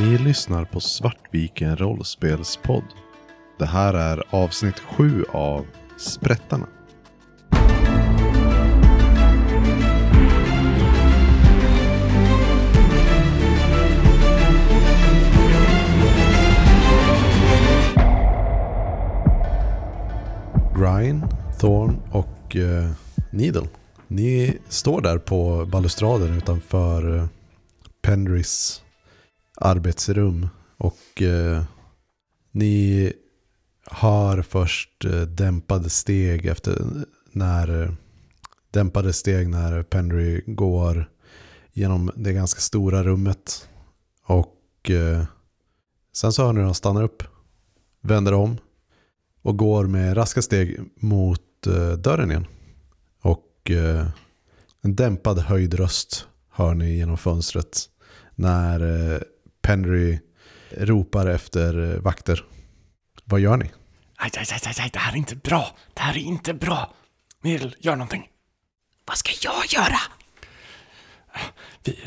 Ni lyssnar på Svartviken rollspelspodd. Det här är avsnitt 7 av Sprättarna. Grine, Thorn och eh, Needle. Ni står där på balustraden utanför eh, Pendris arbetsrum. Och eh, ni hör först eh, dämpade steg efter när dämpade steg när Pendry går genom det ganska stora rummet. Och eh, sen så hör ni hur han stannar upp, vänder om och går med raska steg mot eh, dörren igen. Och eh, en dämpad höjd röst hör ni genom fönstret när eh, Penry ropar efter eh, vakter. Vad gör ni? Aj, aj, aj, aj, aj, det här är inte bra. Det här är inte bra. Medel, gör någonting. Vad ska jag göra? Vi,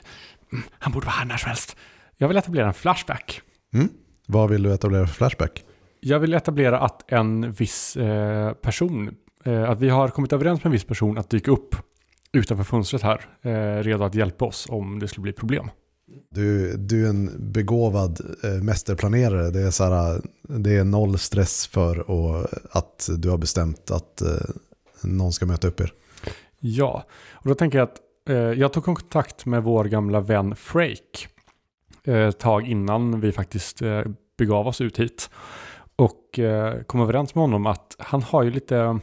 mm, han borde vara här när som helst. Jag vill etablera en flashback. Mm? Vad vill du etablera för flashback? Jag vill etablera att en viss eh, person, eh, att vi har kommit överens med en viss person att dyka upp utanför fönstret här, eh, redo att hjälpa oss om det skulle bli problem. Du, du är en begåvad eh, mästerplanerare. Det är, så här, det är noll stress för och, eh, att du har bestämt att eh, någon ska möta upp er. Ja, och då tänker jag att eh, jag tog kontakt med vår gamla vän Frake eh, ett tag innan vi faktiskt eh, begav oss ut hit. Och eh, kom överens med honom att han har ju lite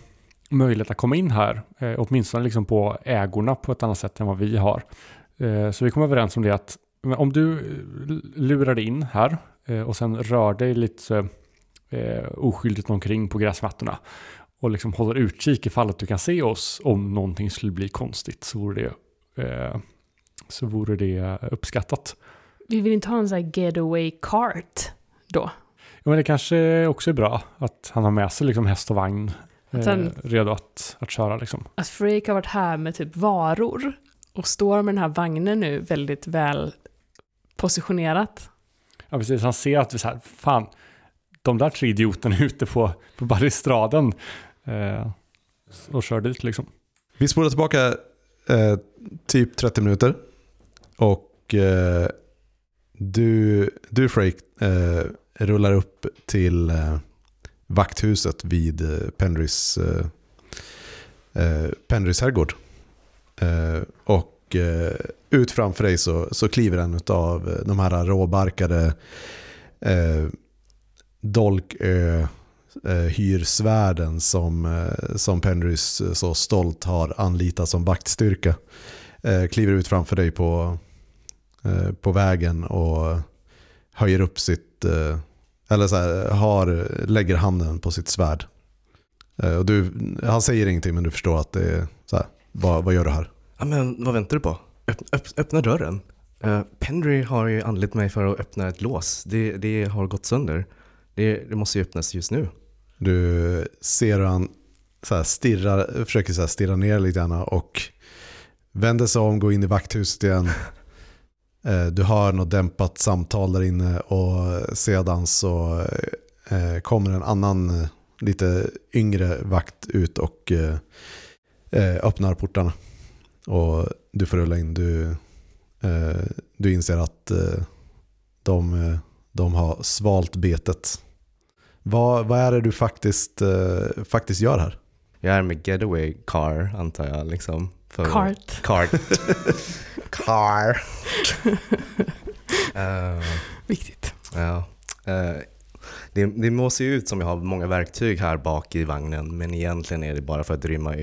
möjlighet att komma in här, eh, åtminstone liksom på ägorna på ett annat sätt än vad vi har. Eh, så vi kom överens om det att om du eh, lurar in här eh, och sen rör dig lite eh, oskyldigt omkring på gräsmattorna och liksom håller utkik ifall att du kan se oss om någonting skulle bli konstigt så vore det, eh, så vore det uppskattat. Vi vill inte ha en sån här getaway cart då. Ja, men det kanske också är bra att han har med sig liksom häst och vagn Att han- eh, redo att, att köra. Liksom. Att Freak har varit här med typ varor och står med den här vagnen nu väldigt väl positionerat. Ja, precis. Han ser att vi så här, fan, de där tre idioterna är ute på, på balustraden eh, och kör dit liksom. Vi spolar tillbaka eh, typ 30 minuter. Och eh, du, du Frake, eh, rullar upp till eh, vakthuset vid eh, Pendrys, eh, eh, Pendrys herrgård. Eh, och eh, ut framför dig så, så kliver en av eh, de här råbarkade eh, Dolkö eh, hyrsvärden som, eh, som Penrys så stolt har anlitat som vaktstyrka. Eh, kliver ut framför dig på, eh, på vägen och höjer upp sitt, eh, eller så här, har, lägger handen på sitt svärd. Eh, och du, han säger ingenting men du förstår att det är så här, vad, vad gör du här? Ja, men vad väntar du på? Öpp, öpp, öppna dörren. Uh, Pendry har ju anlitat mig för att öppna ett lås. Det, det har gått sönder. Det, det måste ju öppnas just nu. Du ser hur han så här stirrar, försöker så här stirra ner lite grann och vänder sig om, går in i vakthuset igen. Eh, Du hör något dämpat samtal där inne och sedan så eh, kommer en annan lite yngre vakt ut och öppnar portarna. Och du får rulla in. Du, eh, du inser att eh, de, eh, de har svalt betet. Vad, vad är det du faktiskt, eh, faktiskt gör här? Jag är med getaway car antar jag. Liksom, för Cart. Cart. car. Eh, Viktigt. ja. Eh, det, det måste ju ut som jag har många verktyg här bak i vagnen men egentligen är det bara för att rymma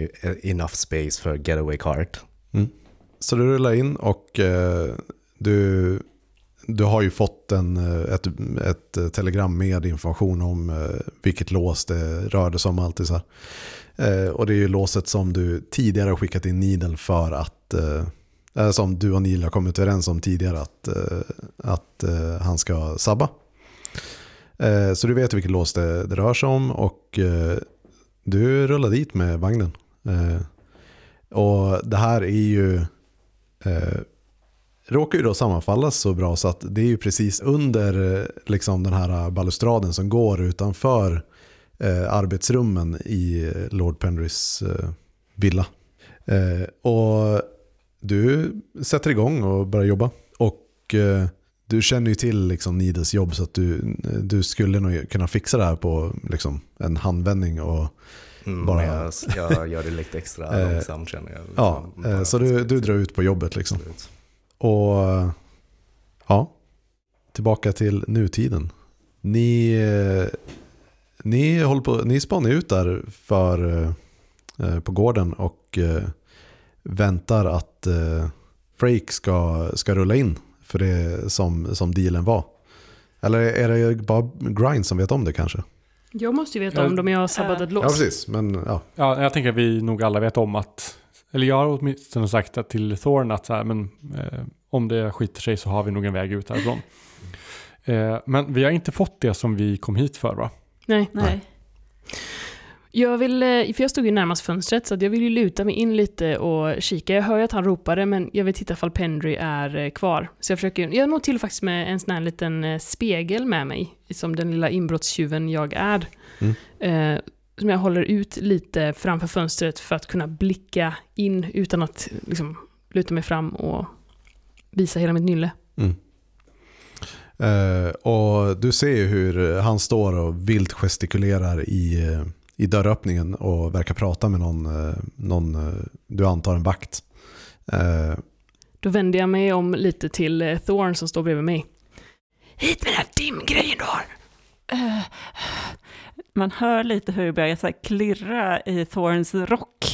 enough space för getaway cart. Mm. Så du rullar in och eh, du, du har ju fått en, eh, ett, ett eh, telegram med information om eh, vilket lås det rörde sig om. Alltid så här. Eh, och det är ju låset som du tidigare har skickat in Needle för att, eh, eh, som du och Neil har kommit överens om tidigare att, eh, att eh, han ska sabba. Eh, så du vet vilket lås det, det rör sig om och eh, du rullar dit med vagnen. Och det här är ju eh, råkar ju då sammanfalla så bra så att det är ju precis under eh, liksom, den här balustraden som går utanför eh, arbetsrummen i Lord Penrys eh, villa. Eh, och du sätter igång och börjar jobba. Och eh, du känner ju till liksom, Nides jobb så att du, du skulle nog kunna fixa det här på liksom, en handvändning. Och, Mm, Bara- jag, jag gör det lite extra Eh, långsamt känner jag. ja, Liksom, eh, bara så du, du drar ut på jobbet liksom. Absolut. Och ja, tillbaka till nutiden. Ni, eh, ni, håller på, ni spanar ut där för, på gården och väntar att Frake ska, ska rulla in för det som, som dealen var. Eller är det bara Grind som vet om det kanske? Jag måste ju veta om dem jag har sabbat ett lås. Ja, precis. Men ja, Ja, jag tänker att vi nog alla vet om att, eller jag har åtminstone sagt till Thorn att så här, men, eh, om det skiter sig så har vi nog en väg ut härifrån. Eh, men vi har inte fått det som vi kom hit för va? Nej. Nej. Jag vill, eh, för jag stod ju närmast fönstret så jag vill ju luta mig in lite och kika. Jag hör ju att han ropade men jag vill titta ifall Pendry är eh, kvar. Så jag försöker, jag når till faktiskt med en sån här liten eh, spegel med mig, som den lilla inbrottstjuven jag är. Mm. Eh, som jag håller ut lite framför fönstret för att kunna blicka in utan att liksom, luta mig fram och visa hela mitt nylle. Mm. Eh, och du ser ju hur han står och vilt gestikulerar i, i dörröppningen och verkar prata med någon, eh, någon eh, du antar en vakt. Eh, Då vänder jag mig om lite till Thorn som står bredvid mig. Hit med den här dimgrejen du har! Man hör lite hur det börjar så klirra i Thorns rock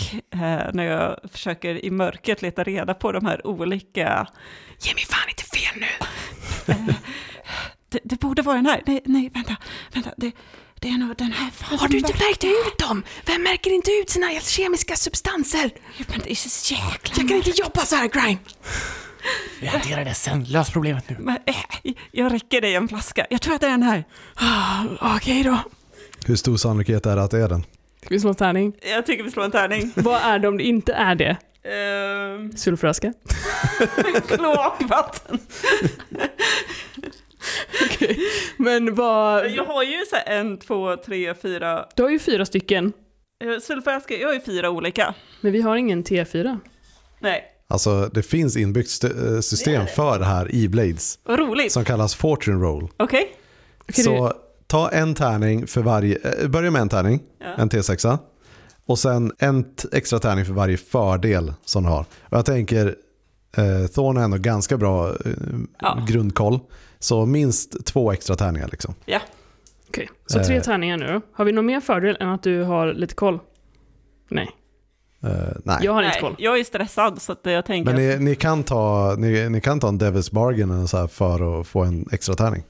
när jag försöker i mörkret leta reda på de här olika... Ge mig fan inte fel nu! Det, det borde vara den här. Nej, nej vänta, vänta. Det, det är nog den här. Fan, Har du inte märkt ut dem? Vem märker inte ut sina kemiska substanser? Men det är så jäkla... Jag kan inte jobba så här, Grime! Vi hanterar det sen, lös problemet nu. Men, eh, jag räcker dig en flaska. Jag tror att det är den här. Ah, Okej då. hur stor sannolikhet är det att det är den? Ska vi slå en tärning? Jag tycker vi slår en tärning. Vad är det om det inte är det? Ehm, Sulfröska? kloakvatten. Okej. Men vad... Jag har ju så här en, två, tre, fyra. Du har ju fyra stycken, eh, jag har ju fyra olika. men vi har ingen T4. Nej, Alltså det finns inbyggt eh, system för det här i Blades vad roligt. som kallas Fortune Roll. Okej. Okej, Så ta en tärning för varje, eh, börja med en tärning, Ja. en T6. Och sen en extra tärning för varje fördel som du har. Och jag tänker, eh, Thorn har ändå ganska bra eh, Ja. grundkoll. Så minst två extra tärningar liksom. Okej, så tre Eh. tärningar nu. Har vi någon mer fördel än att du har lite koll? Nej, Eh, nej. jag har inte Nej, koll. jag är stressad så att jag tänker... Men ni, ni, kan ta, ni, ni kan ta en Devil's Bargain eller så här för att få en extra tärning.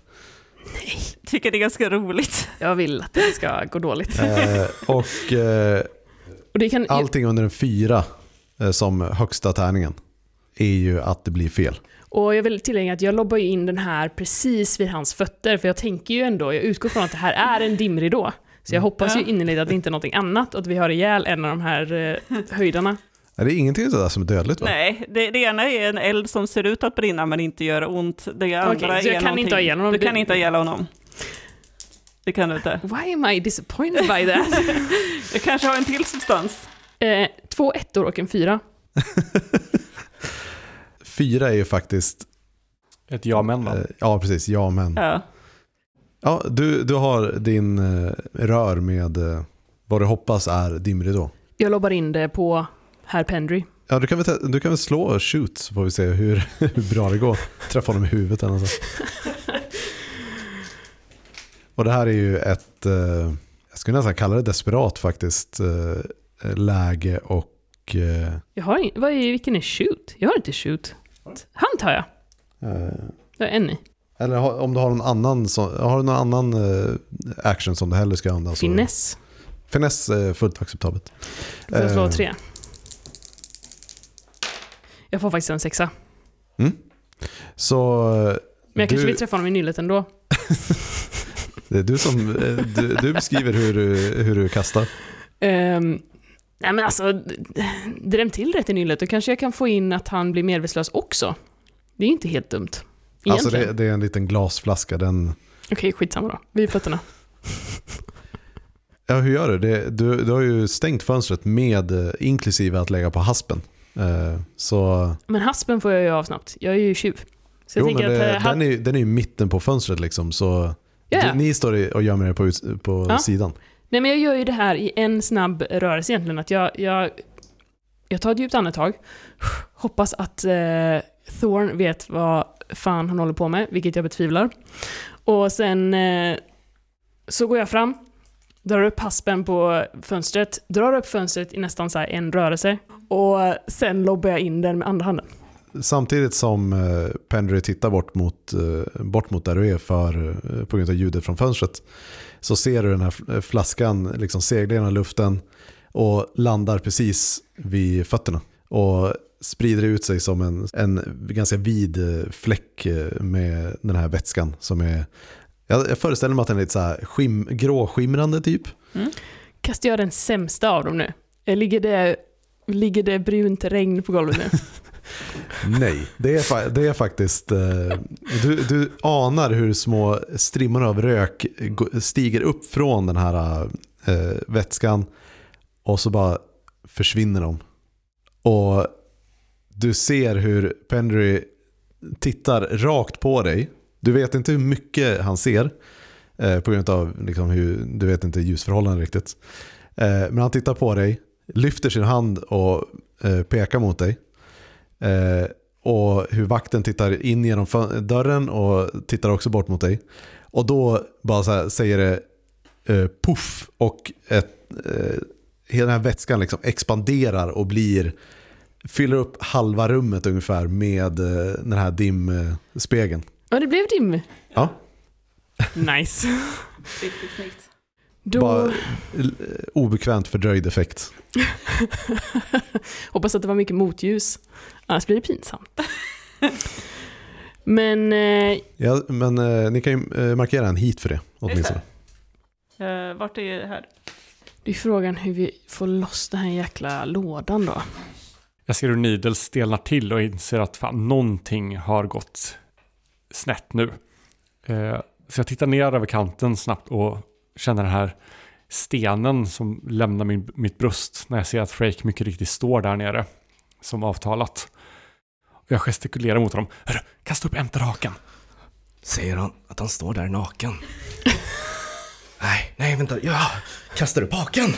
tycker det är ganska roligt. Jag vill att det ska gå dåligt. Eh, och eh, Och det kan, allting under en fyra eh, som högsta tärningen är ju att det blir fel. Och jag vill tillägga att jag lobbar ju in den här precis vid hans fötter, för jag tänker ju ändå, jag utgår från att det här är en dimridå. Så jag hoppas ju innerligt att det inte är någonting annat och att vi har ihjäl en av de här eh, höjdarna. Är det ingenting sådär som är dödligt va? Nej, det, det ena är en eld som ser ut att brinna men inte gör ont. Det andra Okej, så är jag kan någonting- inte ha ihjäl honom. Du kan inte ha ihjäl honom. Det kan du inte. Why am I disappointed by that? Jag kanske har en till substans. eh, två ettor och en fyra. Fyra är ju faktiskt, Ett ja men eh, va? ja precis, ja men. Ja. Ja, du, du har din eh, rör med eh, vad du hoppas är dimridå. Jag lobbar in det på herr Pendry. Ja, du kan väl, du kan väl slå shoot så får vi se hur, hur bra det går. Träffa honom i huvudet eller något sånt. Och det här är ju ett, eh, jag skulle nästan kalla det desperat faktiskt, eh, läge och eh, Jag har in, vad är, vilken är shoot? Jag har inte shoot. Hand har jag. eh, Jag har en i. eller om du har någon annan, som, har du någon annan eh, action som du hellre ska använda. så- Finess. Finess är fullt acceptabelt. Då får jag slå Eh. tre. Jag får faktiskt en sexa. Så eh, Men jag kanske Du- vill träffa honom i nyllet ändå. det är du som du, du beskriver hur du, hur du kastar. Um, nej men alltså, dräm till rätt i nyllet. Då kanske jag kan få in att han blir medvetslös också. Det är inte helt dumt. Alltså Egentligen. det, det är en liten glasflaska. Den, Okej, skitsamma då. Vid fötterna. ja, hur gör du? Det, du? Du har ju stängt fönstret med eh, inklusive att lägga på haspen. Eh, Så, Men haspen får jag ju av snabbt. Jag är ju tjuv. Så jo, men det, att... eh, ha- den, är, ju- den är ju mitten på fönstret liksom. Så Ja, ja. du, ni står och gömmer er på, på Ja. sidan. Nej men jag gör ju det här i en snabb rörelse egentligen. Att jag, jag, jag tar ett djupt andetag. Hoppas att eh, Thorn vet vad fan han håller på med, vilket jag betvivlar. Och sen eh, så går jag fram, drar upp haspen på fönstret, drar upp fönstret i nästan så här en rörelse. Och sen lobbar jag in den med andra handen. Samtidigt som eh, Pendry tittar bort mot, eh, bort mot där du är för, eh, på grund av ljudet från fönstret så ser du den här fl- flaskan liksom segla genom luften och landar precis vid fötterna. Och sprider ut sig som en, en ganska vid fläck eh, med den här vätskan som är jag jag föreställer mig att den är lite så här skim, gråskimrande typ. Kastar jag den sämsta av dem nu? Ligger det, ligger det brunt regn på golvet nu? Nej, det är, fa- det är faktiskt... eh, du, du anar hur små strimmor av rök stiger upp från den här eh, vätskan och så bara försvinner de. Och du ser hur Pendry tittar rakt på dig. Du vet inte hur mycket han ser eh, på grund av liksom, hur, du vet inte ljusförhållanden riktigt. Eh, men han tittar på dig, lyfter sin hand och eh, pekar mot dig. Eh, och hur vakten tittar in genom dörren och tittar också bort mot dig. Och då bara så här säger det eh, puff och ett, eh, hela den här vätskan liksom expanderar och blir fyller upp halva rummet ungefär med eh, den här dimspegeln. Ja, det blev dim. Ja, Nice. Riktigt snyggt. Då... bara l- obekvämt fördröjd effekt. Hoppas att det var mycket motljus. Annars blir det pinsamt. Men eh, Ja, men eh, ni kan ju eh, markera en hit för det åtminstone. Uh, vart är det här? det är frågan hur vi får loss den här jäkla lådan då. Jag ser hur Needle stelnar till och inser att fan, någonting har gått snett nu. Eh, så jag tittar ner över kanten snabbt och känner den här stenen som lämnar min, mitt bröst när jag ser att Frake mycket riktigt står där nere som avtalat. Och jag gestikulerar mot honom. Hörru, kasta upp ämta draken. Säger han att han står där naken? nej, nej vänta, ja, kastar du paken?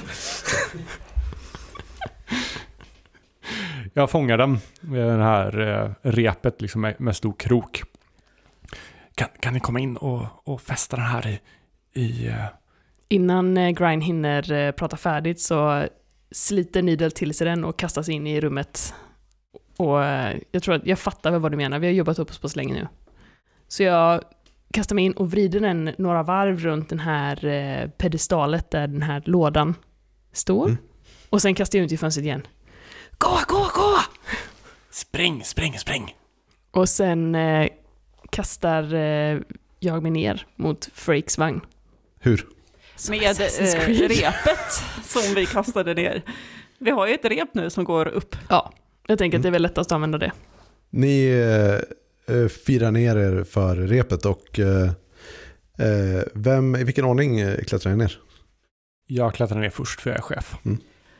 Jag fångar den med det här eh, repet liksom med, med stor krok. Kan, kan ni komma in och, och fästa den här i... i eh, Innan eh, Grind hinner eh, prata färdigt så sliter Needle till sig den och kastar sig in i rummet. Och eh, jag tror att jag fattar väl vad du menar, vi har jobbat upp oss på så länge nu. Så jag kastar mig in och vrider den några varv runt den här pedestalet där den här lådan står. Mm. Och sen kastar jag ut i fönstret igen. Gå, gå, gå! Spring, spring, spring! Och sen eh, kastar eh, jag mig ner mot Frakes vagn. Hur? Som Med eh, repet som vi kastade ner. Vi har ju ett rep nu som går upp. Ja, jag tänker att det är väl lättast att använda det. Ni eh, eh, firar ner er för repet och eh, eh, vem, i vilken ordning klättrar ni ner? Jag klättrar ner först för jag är chef.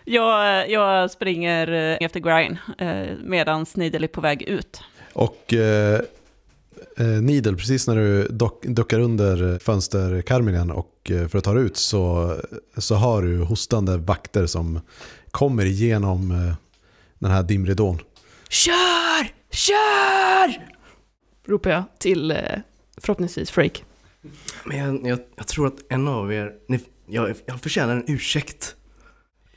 Jag, jag springer eh, efter Grind eh, medan Needle är på väg ut. Och eh, eh, Needle, precis när du dock, duckar under fönsterkarmen och eh, för att ta dig ut så, så har du hostande vakter som kommer igenom eh, den här dimridån. Kör! Kör! Ropar jag till eh, förhoppningsvis Frake. Men jag, jag, jag tror att en av er, ni, jag, jag förtjänar en ursäkt.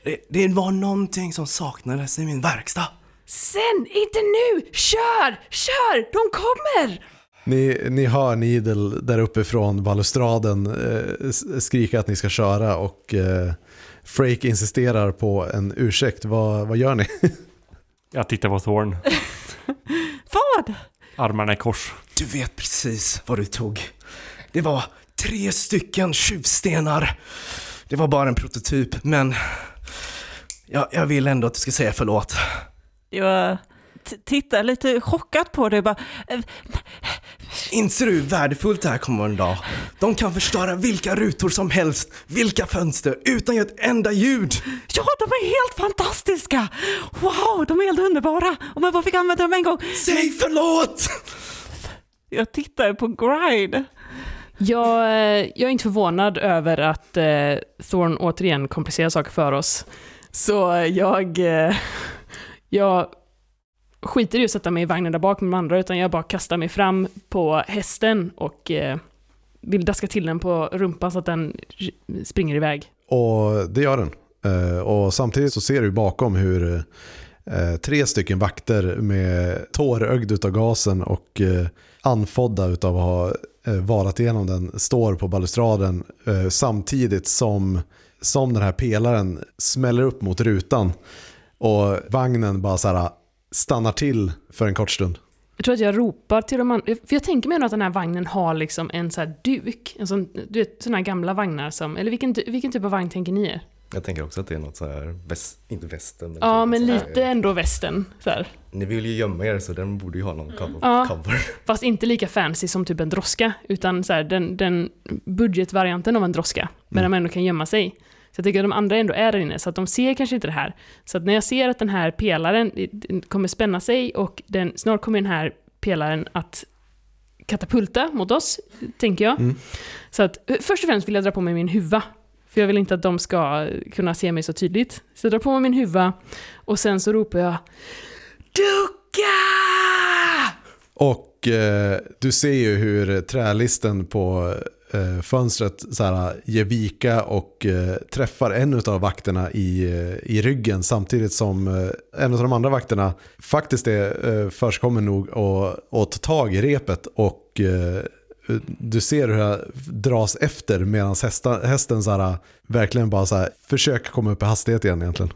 Det, det var någonting som saknades i min verkstad. Sen, inte nu! Kör! Kör! De kommer! Ni, ni hör Needle där uppifrån balustraden eh, skrika att ni ska köra och eh, Frake insisterar på en ursäkt. Vad, vad gör ni? Jag tittar på Thorn, Vad? armarna i kors. Du vet precis vad du tog. Det var tre stycken tjuvstenar. Det var bara en prototyp, men jag, jag vill ändå att du ska säga förlåt. Jag, t- tittar lite chockat på dig. Bara, eh, Inser du hur värdefullt det här kommer vara en dag? De kan förstöra vilka rutor som helst, vilka fönster, utan att ett enda ljud. ja, de är helt fantastiska! Wow, de är helt underbara! Om jag bara fick använda dem en gång. Säg förlåt! Jag tittar på Gride. Jag, eh, jag är inte förvånad över att eh, Thorn återigen komplicerar saker för oss. Så eh, jag, eh, jag skiter i att sätta mig i vagnen där bak med de andra, utan jag bara kastar mig fram på hästen och eh, vill daska till den på rumpan så att den springer iväg. Och det gör den. Eh, Och samtidigt så ser du bakom hur eh, tre stycken vakter med tårögd utav gasen och eh, anfodda utav att ha eh, varat igenom den står på balustraden eh, samtidigt som, som den här pelaren smäller upp mot rutan och vagnen bara så här stannar till för en kort stund. Jag tror att jag ropar till de andra, för jag tänker mig att den här vagnen har liksom en så här duk, en sån, du vet sådana här gamla vagnar som, eller vilken, vilken typ av vagn tänker ni er? Jag tänker också att det är något så här, väst, inte västen. Men Ja, typ men så här- lite ändå västen. Så här. Ni vill ju gömma er så den borde ju ha någon cover. Ja. cover. Fast inte lika fancy som typ en droska, utan så här, den, den budgetvarianten av en droska. Men Mm. de ändå kan gömma sig. Jag tycker att de andra ändå är där inne, så att de ser kanske inte det här. Så att när jag ser att den här pelaren kommer spänna sig och den, snart kommer den här pelaren att katapulta mot oss, tänker jag. Mm. Så att eh, först och främst vill jag dra på mig min huva. För jag vill inte att de ska kunna se mig så tydligt. Så jag drar på mig min huva och sen så ropar jag Ducka! Och eh, du ser ju hur trälisten på fönstret så här, ger vika och eh, träffar en av vakterna i, eh, i ryggen samtidigt som eh, en av de andra vakterna faktiskt är eh, försigkommen nog att att ta tag i repet och eh, du ser hur det dras efter medan hästa, hästen så här, verkligen bara så här, försöker komma upp i hastighet igen egentligen.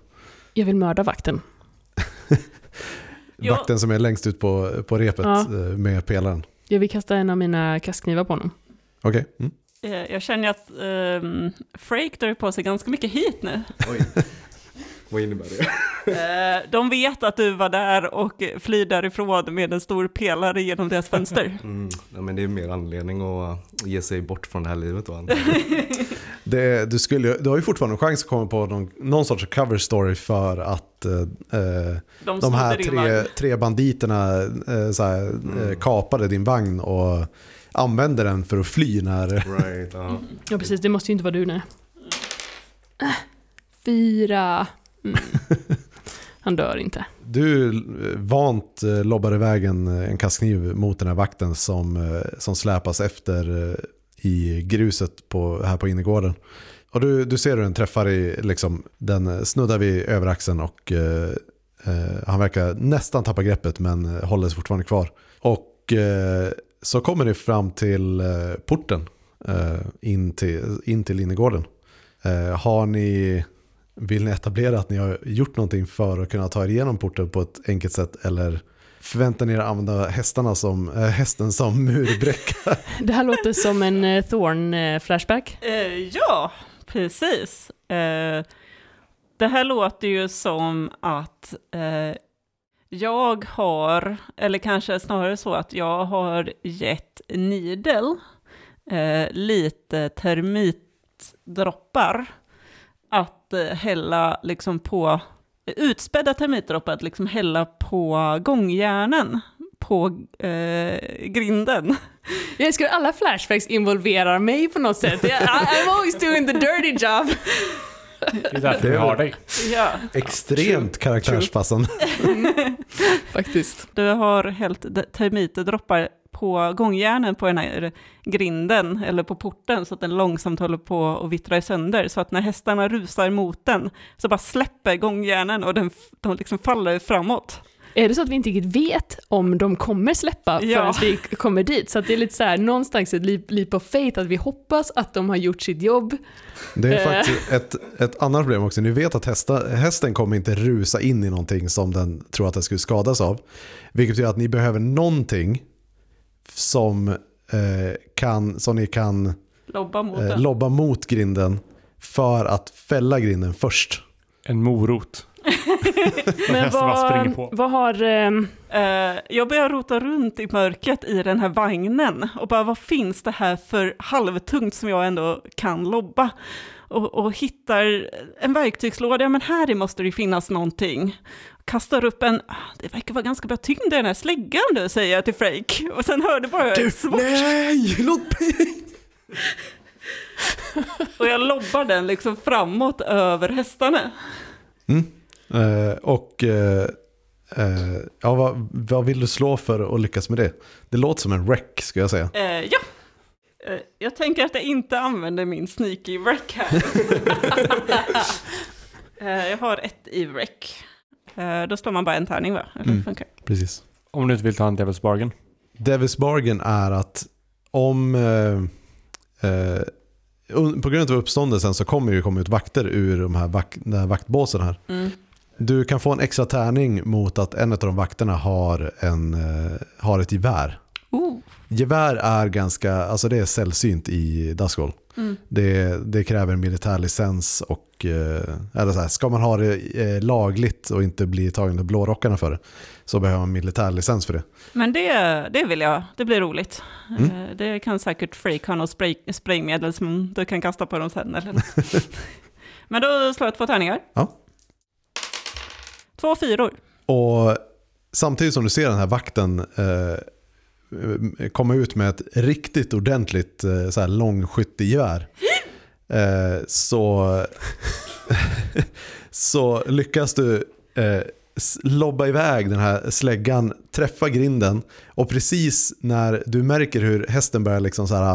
Jag vill mörda vakten. Vakten som är längst ut på, på repet Ja. eh, med pelaren. Jag vill kasta en av mina kastknivar på honom. Okej. Mm. Eh, Jag känner att um, Frake drar på sig ganska mycket hit nu. Oj. Vad innebär det? Eh, de vet att du var där och flyr därifrån med en stor pelare genom deras fönster. Mm. Ja, men det är mer anledning att ge sig bort från det här livet då. Det, du, skulle, ju- du har ju fortfarande en chans att komma på någon, någon sorts cover story för att eh, eh, De, de här tre, tre banditerna eh, så här, eh, kapade din vagn och använde den för att fly när... Right, ja. Ja precis, det måste ju inte vara du nej. Äh, Fyra. Mm. Han dör inte. Du eh, vant eh, lobbar iväg en, en kastkniv mot den här vakten som, eh, som släpas efter eh, i gruset på, här på innergården. Och du, du ser hur den träffar i, liksom, den snuddar vid överaxeln och eh, eh, han verkar nästan tappa greppet men eh, håller sig fortfarande kvar. Och eh, så kommer ni fram till eh, porten eh, in, till, in till innergården. Eh, har ni, vill ni etablera att ni har gjort någonting för att kunna ta er igenom porten på ett enkelt sätt eller förväntar ni er att använda hästarna som, eh, hästen som murbräcka? Det här låter som en eh, Thorn-flashback. Eh, ja, precis. Eh, det här låter ju som att eh, jag har, eller kanske snarare så att jag har gett Nidel eh, lite termitdroppar att eh, hälla liksom på, utspädda termitdroppar att liksom hälla på gångjärnen på eh, grinden. Jag älskar alla flashbacks involverar mig på något sätt. I, I'm always doing the dirty job. Det är därför vi har dig. Ja. Extremt karaktärspassande. Faktiskt. Du har hällt termitdroppar på gångjärnen på den här grinden eller på porten så att den långsamt håller på att vittra sönder. Så att när hästarna rusar mot den så bara släpper gångjärnen och den, de liksom faller framåt. Är det så att vi inte riktigt vet om de kommer släppa Ja. förrän vi kommer dit? Så att det är lite så här, någonstans ett leap, leap of faith, att vi hoppas att de har gjort sitt jobb. Det är Eh. faktiskt ett, ett annat problem också. Ni vet att hästa, hästen kommer inte rusa in i någonting som den tror att den skulle skadas av. Vilket betyder att ni behöver någonting som, eh, kan, som ni kan Lobba mot eh, lobba mot grinden för att fälla grinden först. En morot. Men vad, vad har... Eh, jag börjar rota runt i mörkret i den här vagnen och bara vad finns det här för halvtungt som jag ändå kan lobba? Och, och hittar en verktygslåda, ja men här i måste det ju finnas någonting. Kastar upp en, "Ah, det verkar vara ganska bra tyngd i den här släggan du, säger jag till Frake. Och sen hörde bara ett svårt nej, låt mig! och jag lobbar den liksom framåt över hästarna. Mm. Eh, och eh, eh, ja, vad, vad vill du slå för att lyckas med det? Det låter som en wreck skulle jag säga. Eh, ja. Eh, jag tänker att jag inte använder min sneaky wreck här. eh, jag har ett i wreck. Eh, då slår man bara en tärning va? Eller Mm. funkar? Precis. Om du inte vill ta en Devil's Bargain. Devil's Bargain är att om eh, eh, på grund av uppståndelsen så kommer det ju komma ut vakter ur de här, vak- den här vaktbåsen här. Mm. Du kan få en extra tärning mot att en av de vakterna har, en, eh, har ett gevär. Oh. Gevär är ganska, alltså det är sällsynt i Duskwall. Mm. Det, det kräver militärlicens och, eh, eller så här, ska man ha det eh, lagligt och inte bli tagen av blårockarna för det så behöver man militärlicens för det. Men det, det vill jag, det blir roligt. Mm. Det kan säkert Freak ha något spray, spraymedel som du kan kasta på dem sen eller något. Men då slår jag två tärningar. Ja. Två fyror. Och samtidigt som du ser den här vakten eh, komma ut med ett riktigt ordentligt eh, så här långskyttegevär eh, så, så lyckas du eh, lobba iväg den här släggan, träffa grinden och precis när du märker hur hästen börjar liksom så här,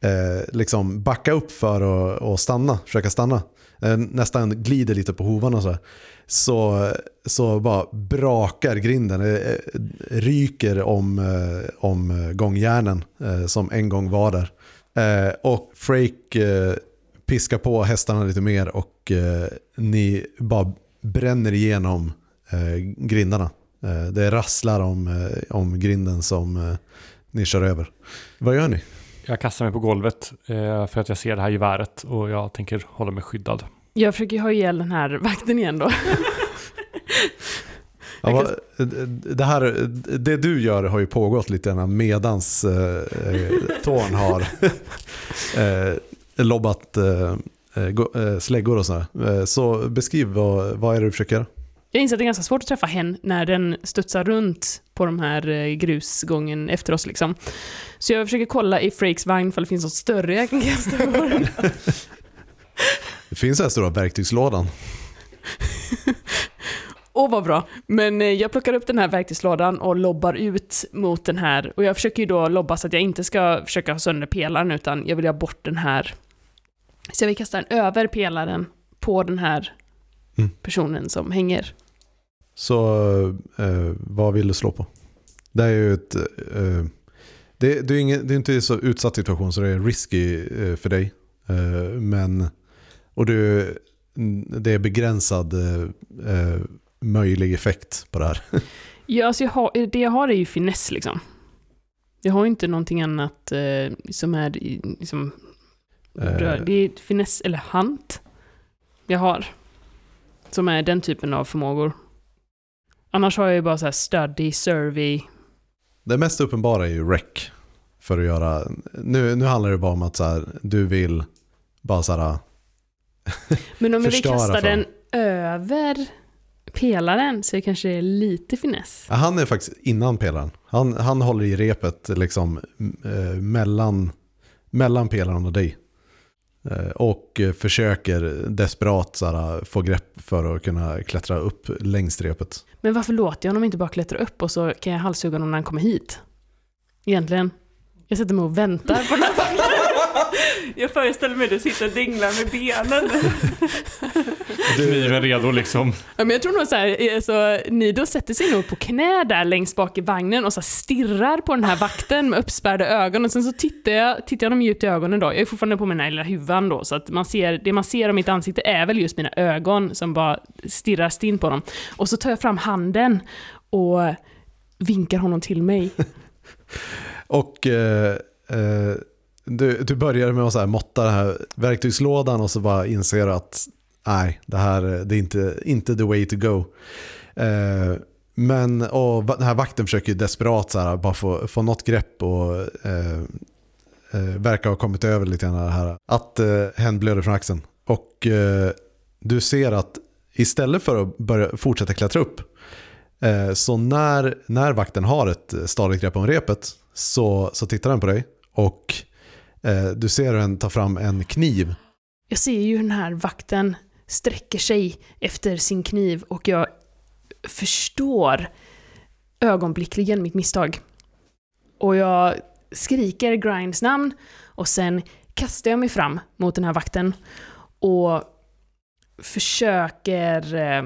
eh, liksom backa upp för att och stanna, försöka stanna, Eh, nästan glider lite på hovarna så här, så, så bara brakar grinden, eh, eh, ryker om, om gångjärnen som en gång var där. Och Frake piskar på hästarna lite mer och ni bara bränner igenom grindarna. Det rasslar om, om grinden som ni kör över. Vad gör ni? Jag kastar mig på golvet för att jag ser det här geväret och jag tänker hålla mig skyddad. Jag försöker ha ihjäl den här vakten igen då. Ja, vad- det, här, det du gör har ju pågått lite grann medans eh, eh, Thorn har eh, lobbat eh, eh, go- eh, släggor och sådär. Eh, så beskriv vad, vad är det du försöker? Jag inser att det är ganska svårt att träffa hen när den studsar runt på de här eh, grusgången efter oss liksom. Så jag försöker kolla i Frakes vagn för det finns något större jag kan kasta på den. Det finns här stora verktygslådan. Åh vad bra. Men eh, jag plockar upp den här verktygslådan och lobbar ut mot den här. Och jag försöker ju då lobba så att jag inte ska försöka ha sönder pelaren utan jag vill ha bort den här. Så jag vill kasta den över pelaren på den här Mm. personen som hänger. Så eh, vad vill du slå på? Det är ju ett... Eh, det, det, är ingen, det är inte så utsatt situation så det är risky eh, för dig. Eh, men... Och du, det är begränsad eh, möjlig effekt på det här. Ja, alltså jag har, det jag har är ju finess liksom. Jag har ju inte någonting annat eh, som är liksom, Eh. rör. Det är finess eller hant jag har. Som är den typen av förmågor. Annars har jag ju bara så här study, survey. Det mest uppenbara är ju rec. För att göra... Nu, nu handlar det bara om att så här, du vill bara så här... Men om jag vill Förstöra kasta för den över pelaren så är det kanske lite finess. Ja, Han är faktiskt innan pelaren. Han, han håller i repet liksom eh, mellan, mellan pelaren och dig. Eh, och försöker desperat så här, få grepp för att kunna klättra upp längs repet. Men varför låter jag honom inte bara klättra upp och så kan jag halshugga honom när han kommer hit? Egentligen. Jag sätter mig och väntar på den här Jag föreställer mig att du sitter och dinglar med benen. Kniven redo liksom. Ja, men jag tror nog så här, eh, så Nido sätter sig nog på knä där längst bak i vagnen och så stirrar på den här vakten med uppspärrade ögon och sen så tittar jag, tittar jag dem djupt i ögonen då. Jag är fortfarande på mina lilla huvan då så att man ser, det man ser av mitt ansikte är väl just mina ögon som bara stirrar stint på dem. Och så tar jag fram handen och vinkar honom till mig. Och eh, eh, du, du började med att så här måtta den här verktygslådan och så bara inser du att nej, det här det är inte, inte the way to go. Eh, men och den här vakten försöker ju desperat så här, bara få, få något grepp och eh, eh, verkar ha kommit över lite grann det här. Att eh, hen blöder från axeln. Och eh, du ser att istället för att börja fortsätta klättra upp, eh, så när, när vakten har ett stadigt grepp om repet så, så tittar han på dig och Eh, du ser hur han tar fram en kniv. Jag ser ju hur den här vakten sträcker sig efter sin kniv och jag förstår ögonblickligen mitt misstag. Och jag skriker Grinds namn och sen kastar jag mig fram mot den här vakten och försöker eh,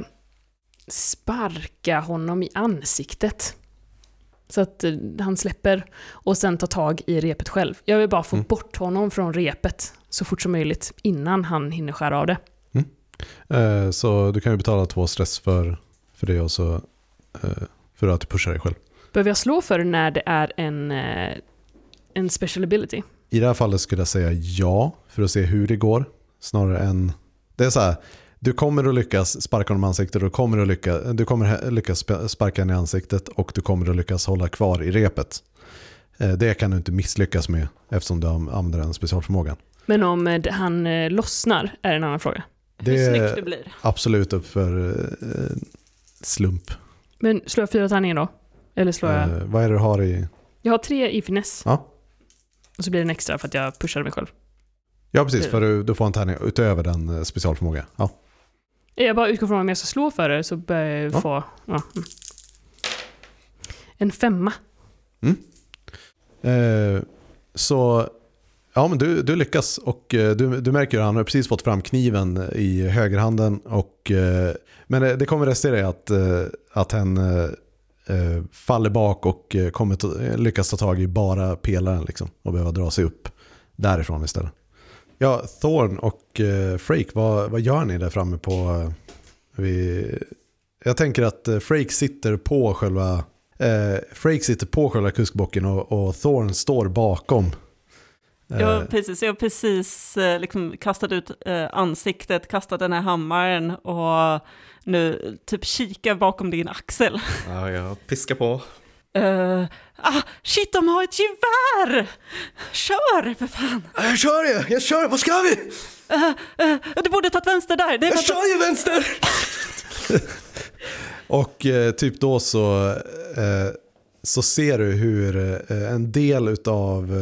sparka honom i ansiktet. Så att eh, han släpper och sen tar tag i repet själv. Jag vill bara få Mm. bort honom från repet så fort som möjligt innan han hinner skära av det. Eh, så du kan ju betala två stress för, för det och så eh, för att du pushar dig själv. Behöver jag slå för det när det är en, eh, en special ability? I det här fallet skulle jag säga ja, för att se hur det går. Snarare än... Det är så här, du kommer att lyckas sparka honom i ansiktet, du kommer att lyckas, du kommer lyckas sp- sparka henne i ansiktet och du kommer att lyckas hålla kvar i repet. Eh, Det kan du inte misslyckas med eftersom du använder den specialförmågan. Men om eh, han eh, lossnar är en annan fråga. Det Hur snyggt är det blir. absolut upp för slump. Men slår jag fyra tärningar då? Eller slår jag... Eh, vad är det du har i... Jag har tre i finess. Ja. Och så blir det en extra för att jag pushade mig själv. Ja, precis. För du, du får en tärning utöver den specialförmågan. Ja. Jag bara utgår från om jag ska slå för det så bör jag Ja. få... Ja. mm. En femma. Eh, så ja, men du, du lyckas och eh, du, du märker att han har precis fått fram kniven i högerhanden. Och, eh, men det, det kommer restera i att, eh, att han eh, faller bak och kommer lyckas ta tag i bara pelaren liksom, och behöva dra sig upp därifrån istället. Ja, Thorn och eh, Frake, vad, vad gör ni där framme på... Eh, vid, jag tänker att eh, Frake sitter på själva Eh, Frake sitter på själva kuskbocken och, och Thorn står bakom. Eh, Jag, har precis, jag har precis eh, liksom kastat ut eh, ansiktet, kastat den här hammaren och nu typ kikar bakom din axel. Ja, jag piskar på. Eh, ah, shit, de har ett gevär! Kör, för fan! Jag kör ju, jag kör, vad ska vi? Eh, eh, du borde tagit vänster där. Det Jag kör ju vänster! Och eh, typ då så, eh, så ser du hur eh, en del utav,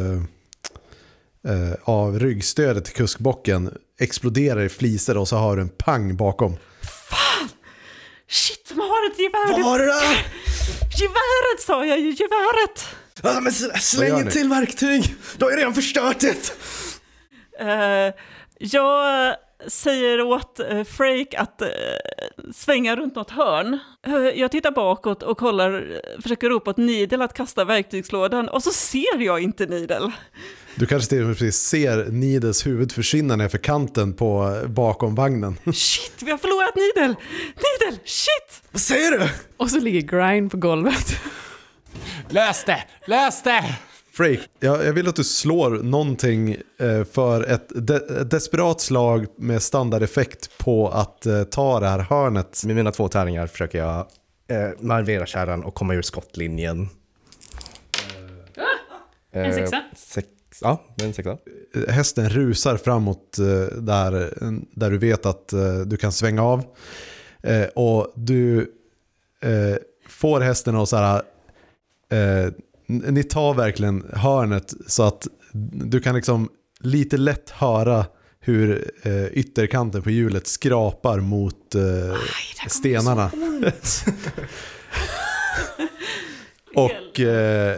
av ryggstödet till kuskbocken exploderar i fliser och så har du en pang bakom. Shit, de har ett gevär! Vad var det där? Geväret sa jag ju, geväret! Ja, men släng ett till verktyg! Du har ju redan förstört det! Eh, jag säger åt uh, Frake att eh, svänga runt något hörn. Eh, jag tittar bakåt och kollar, eh, försöker ropa åt Nidel att kasta verktygslådan och så ser jag inte Nidel. Du kanske till och med precis ser Nides huvud försvinna ner för kanten på bakom vagnen. Shit, vi har förlorat Nidel! Nidel, shit! Vad säger du? Och så ligger Grind på golvet. Lös det! Lös det! Frake, jag, jag vill att du slår någonting eh, för ett, de, ett desperat slag med standardeffekt på att eh, ta det här hörnet. Med mina två tärningar försöker jag eh, manövrera kärran och komma ur skottlinjen. En Eh, sexa. Sex, ja, en sexa. Hästen rusar framåt eh, där, där du vet att eh, du kan svänga av. Eh, och du får hästen att så här, ni tar verkligen hörnet så att du kan liksom lite lätt höra hur eh, ytterkanten på hjulet skrapar mot eh, stenarna. och eh,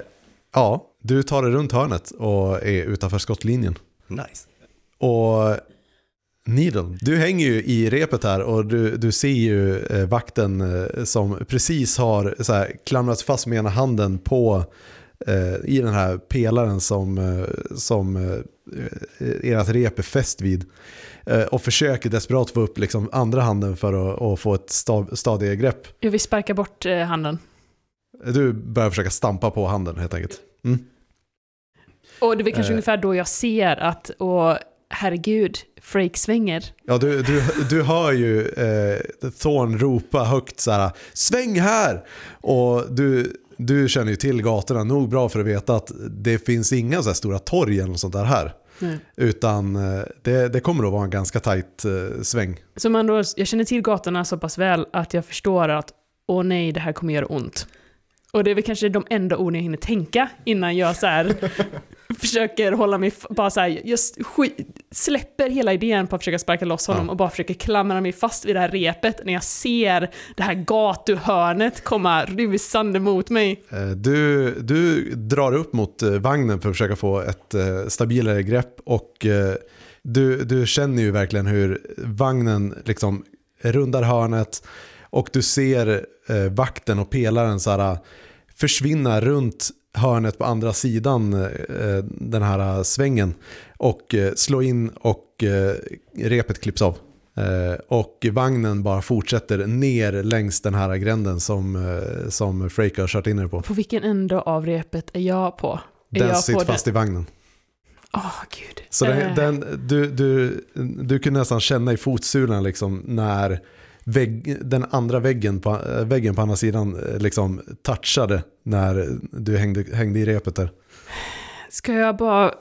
ja, du tar dig runt hörnet och är utanför skottlinjen. Nice. Och Needle, du hänger ju i repet här och du, du ser ju eh, vakten eh, som precis har så här, klamrat fast med ena handen på eh, i den här pelaren som, som eh, ert rep är fäst vid. Eh, och försöker desperat få upp liksom, andra handen för att, att få ett stav, stadigare grepp. Jag vill sparka bort handen. Du börjar försöka stampa på handen helt enkelt. Mm. Och det är kanske Eh. ungefär då jag ser att, och herregud, Frake svänger. Ja, du, du, du hör ju eh, Thorn ropa högt så här, sväng här! Och du, du känner ju till gatorna nog bra för att veta att det finns inga så här stora torg eller sånt där här. Nej. Utan eh, det, det kommer att vara en ganska tajt eh, sväng. Så man då, jag känner till gatorna så pass väl att jag förstår att åh nej, det här kommer göra ont. Och det är väl kanske de enda orden jag hinner tänka innan jag så här försöker hålla mig, bara så här, jag släpper hela idén på att försöka sparka loss honom Ja. och bara försöker klamra mig fast vid det här repet när jag ser det här gatuhörnet komma rusande mot mig. Eh, Du, du drar upp mot eh, vagnen för att försöka få ett eh, stabilare grepp och du, du känner ju verkligen hur vagnen liksom rundar hörnet och du ser eh, vakten och pelaren så här, försvinna runt hörnet på andra sidan eh, den här svängen och eh, slå in och eh, repet klipps av. Eh, och vagnen bara fortsätter ner längs den här gränden som, eh, som Frake har kört in er på. På vilken ände av repet är jag på? Är Den sitter fast i vagnen. Åh, gud. Så den, Eh, den, du, du, du kunde nästan känna i fotsulan liksom när vägg, den andra väggen på, äh, väggen på andra sidan eh, liksom touchade när du hängde, hängde i repet där. Ska jag bara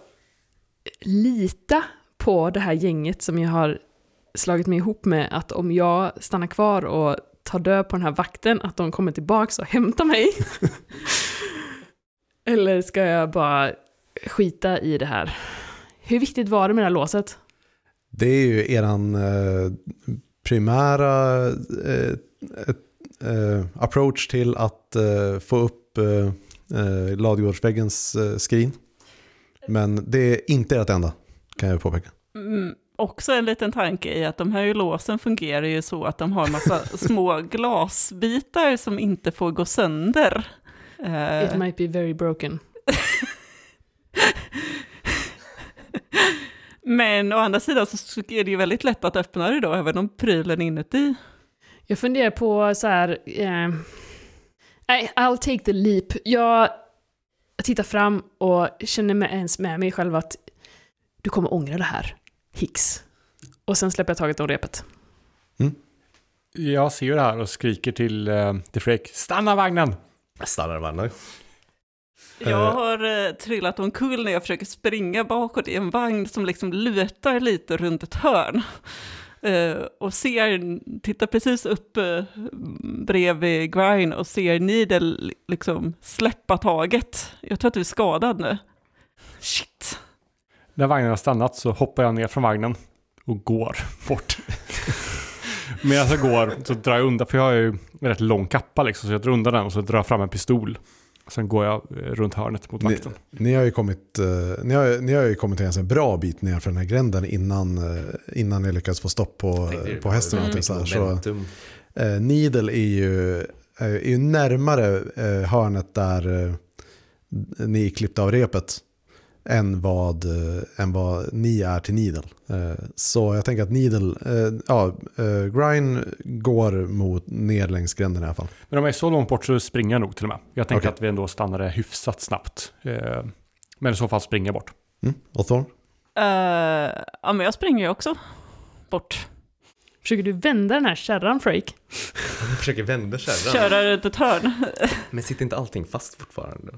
lita på det här gänget som jag har slagit mig ihop med att om jag stannar kvar och tar död på den här vakten att de kommer tillbaks och hämtar mig? Eller ska jag bara skita i det här? Hur viktigt var det med det här låset? Det är ju eran eh, primära eh, eh, approach till att eh, få upp eh, eh, ladugårdsväggens eh, skrin. Men det är inte ert enda, kan jag påpeka. Mm, också en liten tanke i att de här låsen fungerar ju så att de har en massa små glasbitar som inte får gå sönder. Eh, It might be very broken. Men å andra sidan så är det ju väldigt lätt att öppna det då, även om prylen inuti. Jag funderar på så här... Eh, nej, I'll take the leap. Jag tittar fram och känner med, ens med mig själv att du kommer ångra det här, Hicks. Och sen släpper jag taget om repet. Jag ser ju det här och skriker till, eh, till Frake, stanna vagnen! Stannar vagnar. Jag har eh, trillat omkull när jag försöker springa bakåt i en vagn som liksom lutar lite runt ett hörn. Eh, och ser, tittar precis upp eh, bredvid Grine och ser Needle liksom släppa taget. Jag tror att du är skadad nu. Shit. När vagnen har stannat så hoppar jag ner från vagnen och går bort. Medan jag går så drar jag undan, för jag har ju en rätt lång kappa liksom, så jag drar undan den och så drar jag fram en pistol. Sen går jag eh, runt hörnet mot Ni, vakten. ni, har ju kommit, eh, ni, har, ni har ju kommit en bra bit ner för den här gränden innan, eh, innan ni lyckats få stopp på, på hästen. allting Så här. Så, eh, Needle är ju, är ju närmare hörnet där ni klippte av repet än vad, eh, än vad ni är till Needle. Eh, så jag tänker att Needle, eh, ja, Grine går mot ner längs gränden i alla fall. Men om jag är så långt bort så springer jag nog till och med. Jag tänker Okej. att vi ändå stannade hyfsat snabbt. Men i så fall springer jag bort. Mm. Och Thorn? Eh, ja, men jag springer ju också bort. Försöker du vända den här kärran, Frake? Han försöker vända kärran. Köra runt ett hörn. Men sitter inte allting fast fortfarande?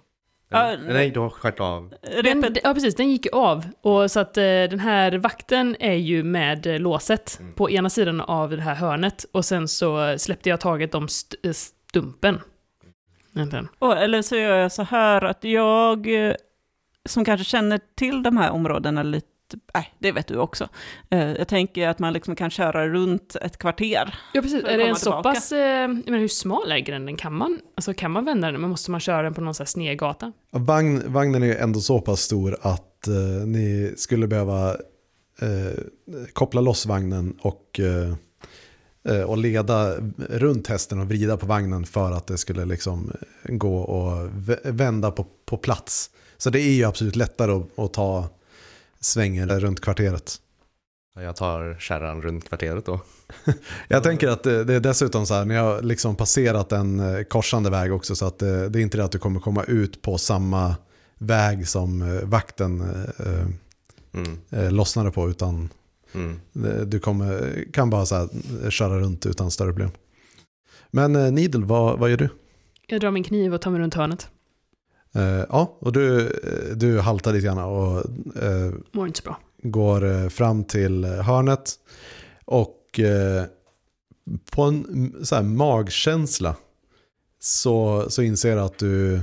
Ja? Nej, du har skärt av. Den, ja, precis. Den gick ju av. Och så att eh, den här vakten är ju med eh, låset Mm. på ena sidan av det här hörnet. Och sen så släppte jag taget om st- eh, stumpen. Egentligen. Åh, eller så gör jag så här att jag, eh, som kanske känner till de här områdena lite, nej, det vet du också. Eh, Jag tänker att man liksom kan köra runt ett kvarter. Ja, precis. Är det en så pass... Eh, jag menar, hur smal är gränden? Kan man, alltså, kan man vända den? Men måste man köra den på någon sån här sned gata? Ja, Vagn, vagnen är ju ändå så pass stor att eh, ni skulle behöva eh, koppla loss vagnen och, och leda runt hästen och vrida på vagnen för att det skulle liksom gå och vä- vända på, på plats. Så det är ju absolut lättare att, att ta svängen runt kvarteret. Ja, Jag tar kärran runt kvarteret då. Jag tänker att det, det är dessutom så här, ni har liksom passerat en eh, korsande väg också så att det, det är inte det att du kommer komma ut på samma väg som eh, vakten eh, Mm. eh, lossnade på utan Mm. eh, du kommer, kan bara så här, eh, köra runt utan större problem. Men eh, Needle, vad, vad gör du? Jag drar min kniv och tar mig runt hörnet. Eh, ja, och du, eh, du haltar lite grann och eh, Mår inte så bra. går fram till hörnet och på en så här, magkänsla så, så inser du att du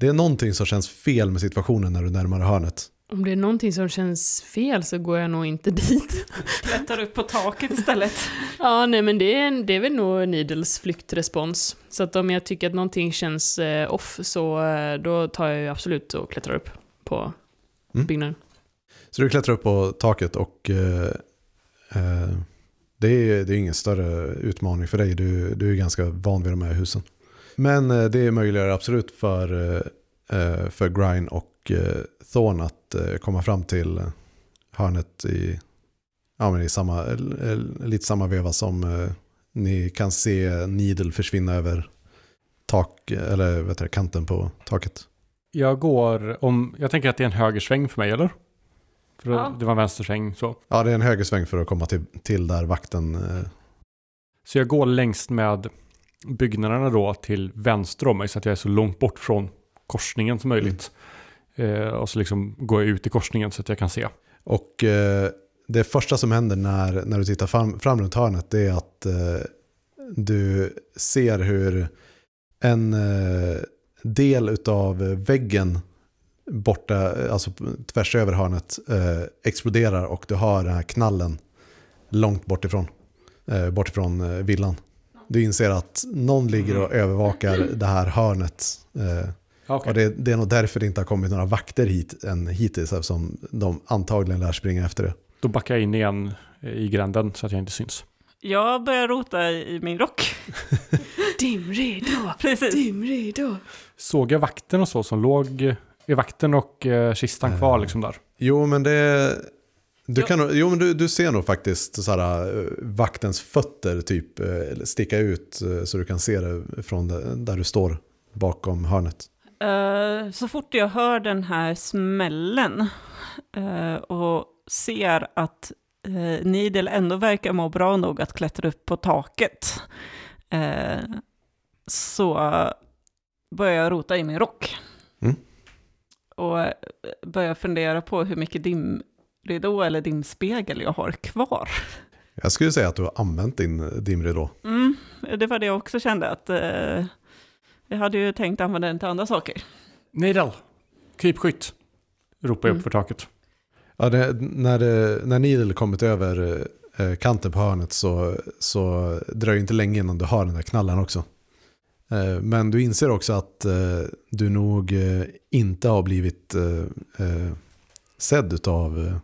det är någonting som känns fel med situationen när du närmar hörnet. Om det är någonting som känns fel så går jag nog inte dit. Klättrar upp på taket istället. Ja, nej men det är, det är väl nog Needles flyktrespons. Så att om jag tycker att någonting känns eh, off så eh, då tar jag ju absolut och klättrar upp på Mm. byggnaden. Så du klättrar upp på taket och eh, eh, det, är, det är ingen större utmaning för dig. Du, du är ganska van vid de här husen. Men eh, det möjliggör absolut för, eh, för Grine och eh, Thorn att eh, komma fram till eh, hörnet i, ja, men i samma, lite samma veva som ni kan se Needle försvinna över tak, eller vet du, kanten på taket. Jag går om, jag tänker att det är en högersväng för mig, eller? För Ja. det var en vänstersväng så. Ja, det är en högersväng för att komma till, till där vakten eh, Så jag går längst med byggnaderna då till vänster om mig så att jag är så långt bort från korsningen som möjligt. Eh, och så liksom går jag ut i korsningen så att jag kan se. Och eh, det första som händer när, när du tittar fram, fram runt hörnet det är att eh, du ser hur en eh, del av väggen borta, alltså tvärs över hörnet, eh, exploderar och du hör den här knallen långt bort ifrån, eh, bort ifrån eh, villan. Du inser att någon ligger och övervakar det här hörnet. Okay. och det, det är nog därför det inte har kommit några vakter hit än hittills, eftersom de antagligen lär springa efter det. Då backar jag in igen eh, i gränden så att jag inte syns. Jag börjar rota i i min rock. Dimridå! Precis. Dimridå! Såg jag vakten och så som låg, är vakten och eh, kistan kvar Eh. liksom där? Jo, men det... Du, kan, jo, men du, du ser nog faktiskt så här, eh, vaktens fötter typ sticka ut så du kan se det från där du står bakom hörnet. Eh, så fort jag hör den här smällen eh, och ser att uh, Nidel ändå verkar må bra nog att klättra upp på taket så börjar jag rota i min rock. Mm. Och börjar fundera på hur mycket dimridå eller dimspegel jag har kvar. Jag skulle säga att du har använt din dimridå. Mm, det var det jag också kände att jag hade ju tänkt använda den till andra saker. Neidel! Krypskytt! Ropar jag Mm. upp för taket. Ja, det, när, när Needle kommit över eh, kanten på hörnet så, så dröjer det inte länge innan du har den där knallen också. Eh, men du inser också att eh, du nog eh, inte har blivit eh, eh, sedd av, eh,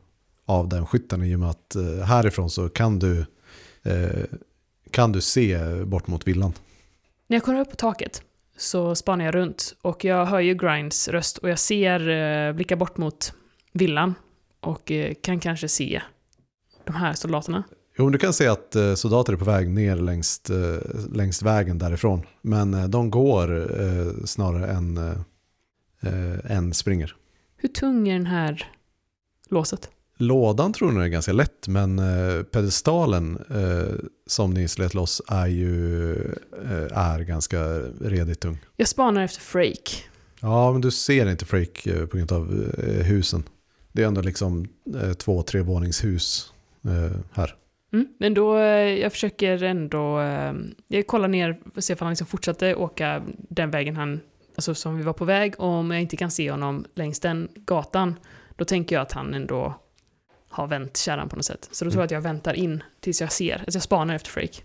av den skytten i och med att eh, härifrån så kan du, eh, kan du se bort mot villan. När jag kommer upp på taket så spanar jag runt och jag hör ju Grinds röst och jag ser, eh, blickar bort mot villan och eh, kan kanske se de här soldaterna. Jo, du kan se att eh, soldater är på väg ner längs, eh, längs vägen därifrån. Men eh, de går snarare än, än springer. Hur tung är den här låset? Lådan tror jag är ganska lätt, men eh, pedestalen eh, som ni slet loss är ju eh, är ganska redigt tung. Jag spanar efter Frake. Ja, men du ser inte Freak eh, på grund av eh, husen. Det är ändå liksom eh, två, tre våningshus här. Mm. Men då, jag försöker ändå, jag kollar ner och ser om han liksom fortsatte åka den vägen han, alltså som vi var på väg. Om jag inte kan se honom längs den gatan, då tänker jag att han ändå har vänt kärran på något sätt. Så då tror jag att jag väntar in tills jag ser, alltså jag spanar efter Frake.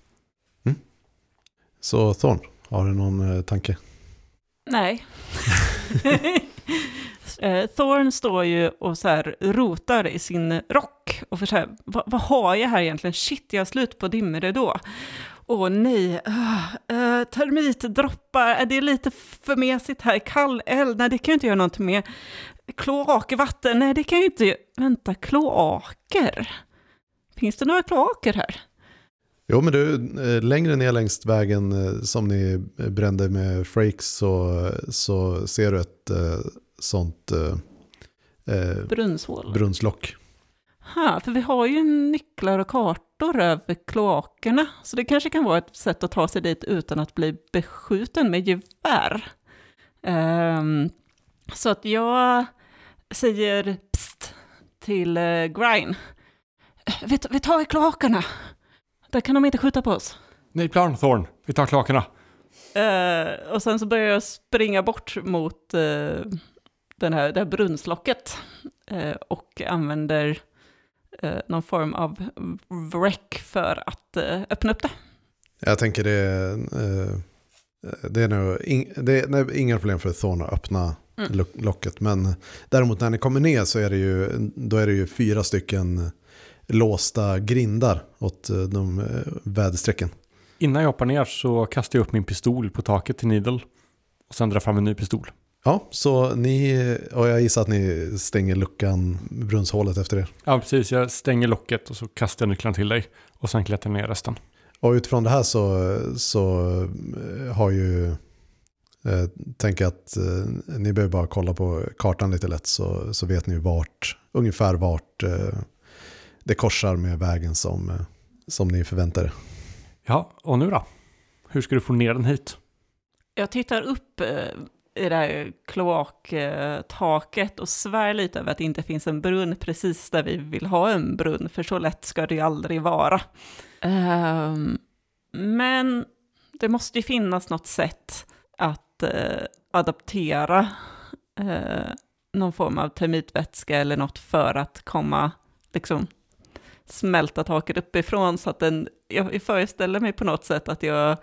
Så Thorn, har du någon eh, tanke? Nej. eh, Thorn står ju och så här rotar i sin rock och försöker, vad, vad har jag här egentligen? Shit, jag har slut på dimridå. Åh nej, uh, uh, termitdroppar, är det lite för mesigt här? Kall eld, nej det kan jag inte göra någonting med. Kloakvatten, nej det kan jag inte, vänta, kloaker? Finns det några kloaker här? Jo, men du, eh, längre ner längs vägen eh, som ni brände med Frakes så, så ser du ett sånt, eh, brunnslock. Ha, för vi har ju nycklar och kartor över kloakerna, så det kanske kan vara ett sätt att ta sig dit utan att bli beskjuten med gevär. Ehm, så att jag säger psst till uh, Grine. Vi, vi tar i kloakerna. Där kan de inte skjuta på oss. Ny plan Thorn, vi tar klakerna. Eh, och sen så börjar jag springa bort mot eh, den här, det här brunnslocket eh, och använder eh, någon form av wreck för att eh, öppna upp det. Jag tänker det, eh, det är nog ing, det är, nej, inga problem för Thorn att öppna Mm. lo- locket. Men däremot när ni kommer ner så är det ju, då är det ju fyra stycken låsta grindar åt eh, de eh, väderstrecken. Innan jag hoppar ner så kastar jag upp min pistol på taket till Needle. Och sen drar fram en ny pistol. Ja, så ni, och jag gissar att ni stänger luckan, brunnshålet efter det. Ja, precis. Jag stänger locket och så kastar jag nycklarna till dig. Och sen klättrar jag ner resten. Och utifrån det här så, så eh, har ju, eh, tänker att eh, ni behöver bara kolla på kartan lite lätt så, så vet ni vart, ungefär vart eh, det korsar med vägen som, eh, som ni förväntar er. Ja, och nu då? Hur ska du få ner den hit? Jag tittar upp eh, i det här kloaktaket och svär lite över att det inte finns en brunn precis där vi vill ha en brunn, för så lätt ska det ju aldrig vara. Um, men det måste ju finnas något sätt att eh, uh, adaptera uh, eh, någon form av termitvätska eller något för att komma, liksom, smälta taket uppifrån så att den, jag föreställer mig på något sätt att jag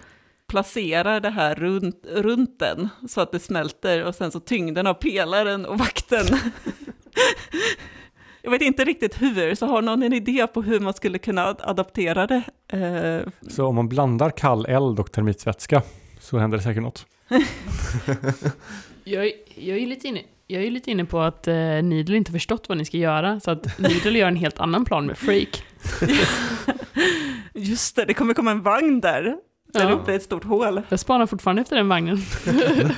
placerar det här runt, runt den så att det smälter och sen så tyngden av pelaren och vakten. jag vet inte riktigt hur, så har någon en idé på hur man skulle kunna ad- adaptera det? Eh, Så om man blandar kall eld och termitvätska så händer det säkert något. Jag, är- jag, är lite inne, jag är lite inne på att eh, Needle inte förstått vad ni ska göra, så att Needle gör en helt annan plan med Freak. just det, det kommer komma en vagn där. Där Ja. uppe är ett stort hål. Jag spanar fortfarande efter den vagnen.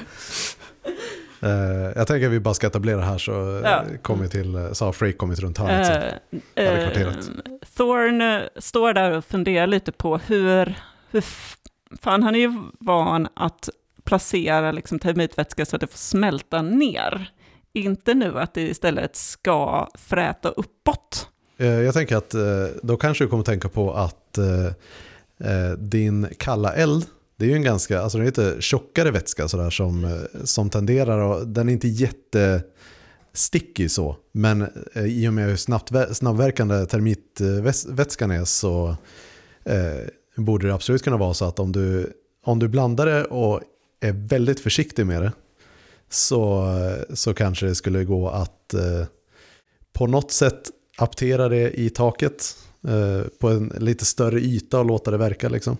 Eh, jag tänker att vi bara ska etablera här så eh, Ja. kommer till, eh, så har Freak kommit runt hörnet. eh, kvarteret. Thorn står där och funderar lite på hur, hur fan han är ju van att placera liksom termitvätska så att det får smälta ner. Inte nu att det istället ska fräta uppåt. Eh, Jag tänker att då kanske du kommer tänka på att Eh, din kalla eld, det är ju en ganska, alltså den är lite tjockare vätska sådär som, eh, som tenderar och den är inte jättestickig så. Men eh, i och med hur snabbt, snabbverkande termitvätskan är så eh, borde det absolut kunna vara så att om du, om du blandar det och är väldigt försiktig med det så, så kanske det skulle gå att eh, på något sätt aptera det i taket Eh, på en lite större yta och låta det verka liksom.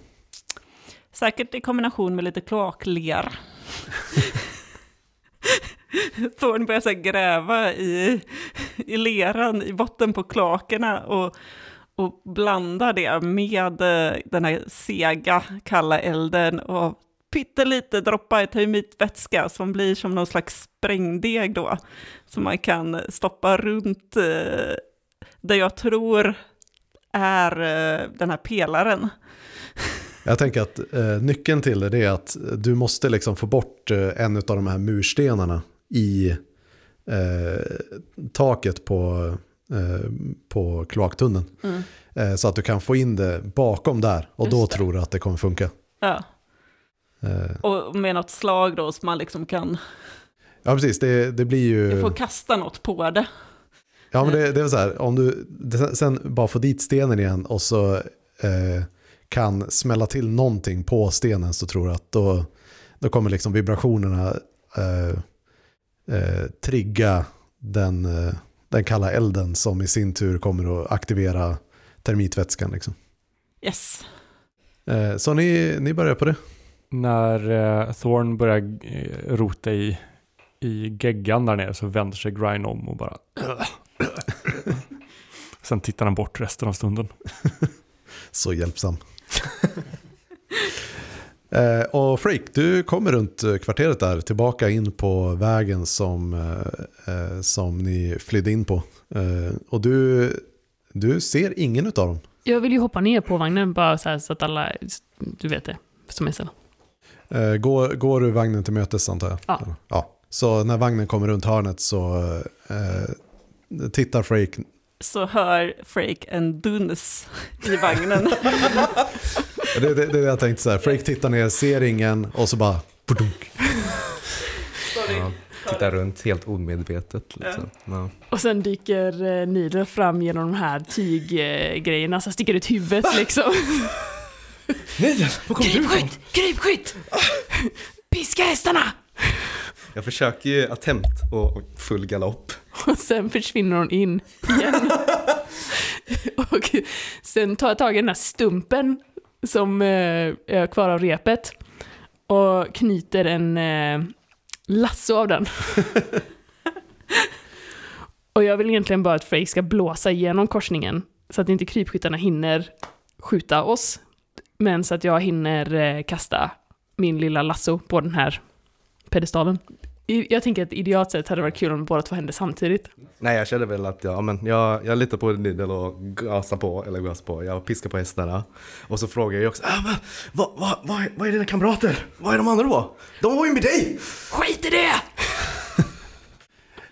Säkert i kombination med lite kloakler. Thorn börjar så gräva i, i leran i botten på kloakerna och, och blanda det med eh, den här sega kalla elden och pyttelite droppa i termitvätska som blir som någon slags sprängdeg då. Som man kan stoppa runt eh, där jag tror är eh, den här pelaren. Jag tänker att eh, nyckeln till det är att du måste liksom få bort eh, en av de här murstenarna i eh, taket på, eh, på kloaktunneln. Mm. Eh, så att du kan få in det bakom där och Just då det. tror du att det kommer funka. Ja. Och med något slag då som man liksom kan, ja precis, det, det blir ju... du får kasta något på det. Ja, men det, det är så här, om du sen bara får dit stenen igen och så eh, kan smälla till någonting på stenen så tror jag att då, då kommer liksom vibrationerna eh, eh, trigga den, eh, den kalla elden som i sin tur kommer att aktivera termitvätskan. Liksom. Yes. Eh, så ni, ni börjar på det. När eh, Thorn börjar eh, rota i, i geggan där nere så vänder sig Grine om och bara... Sen tittar han bort resten av stunden. Så hjälpsam. Eh, och Freak, du kommer runt eh, kvarteret där, tillbaka in på vägen som, eh, eh, som ni flydde in på. Eh, och du, du ser ingen av dem. Jag vill ju hoppa ner på vagnen bara så, här, så att alla, du vet det, som är så. Eh, går, går du vagnen till mötes antar jag? Ja. ja. Så när vagnen kommer runt hörnet så eh, tittar Freak. Så hör Freak en duns i vagnen. Det, det, det är det jag tänkte så här. Freak tittar ner, ser ingen och så bara... Pudunk. Ja, titta runt helt omedvetet. Liksom. Ja. Och sen dyker eh, Nidra fram genom de här tyggrejerna, så sticker ut huvudet liksom. Nej, var kom du ifrån? Krypskytt! Krypskytt! Piska hästarna! Jag försöker ju attempt och full galopp. Och sen försvinner hon in igen. och sen tar jag tag i den här stumpen som eh, är kvar av repet och knyter en eh, lasso av den. och jag vill egentligen bara att Frey ska blåsa igenom korsningen så att inte krypskyttarna hinner skjuta oss. Men så att jag hinner eh, kasta min lilla lasso på den här pedestalen. Jag tänker att idealt sett hade det varit kul om båda två hände samtidigt. Nej, jag kände väl att ja, men jag, jag litar på Nidel och gasar på, eller gasar på, jag piskar på hästarna. Och så frågar jag också, ah, vad, vad, vad, är- vad är dina kamrater? Vad är de andra då? De var ju med dig! Skit i det!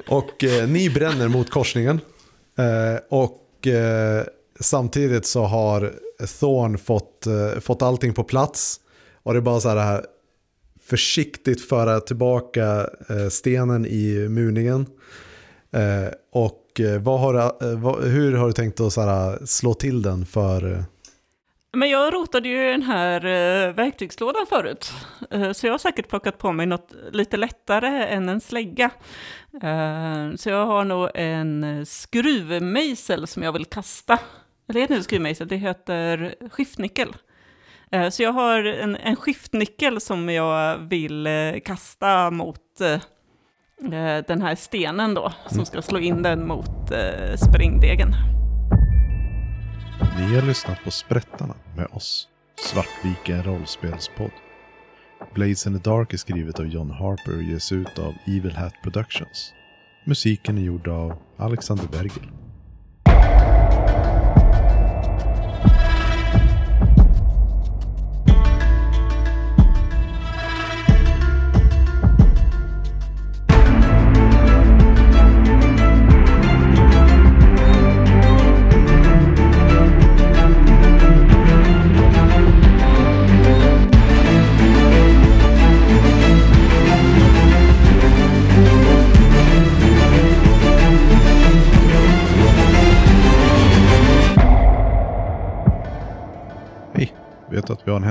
Och eh, ni bränner mot korsningen. Eh, och eh, samtidigt så har Thorn fått, eh, fått allting på plats. Och det är bara så här försiktigt föra tillbaka eh, stenen i muningen. Eh, och eh, vad har, du- eh, vad, hur har du tänkt att så slå till den för... eh, Men jag rotade ju i den här eh, verktygslådan förut, eh, så jag har säkert plockat på mig något lite lättare än en slägga. Så jag har nog en skruvmejsel som jag vill kasta. Eller heter det skruvmejsel? Det heter skiftnyckel. Eh, så jag har en, en skiftnyckel som jag vill eh, kasta mot eh, den här stenen då, som ska slå in den mot springdegen. sprängdegen. Ni har lyssnat på Sprättarna med oss, Svartviken rollspelspodd. Blades in the Dark är skrivet av John Harper och ges ut av Evil Hat Productions. Musiken är gjord av Alexander Bergel.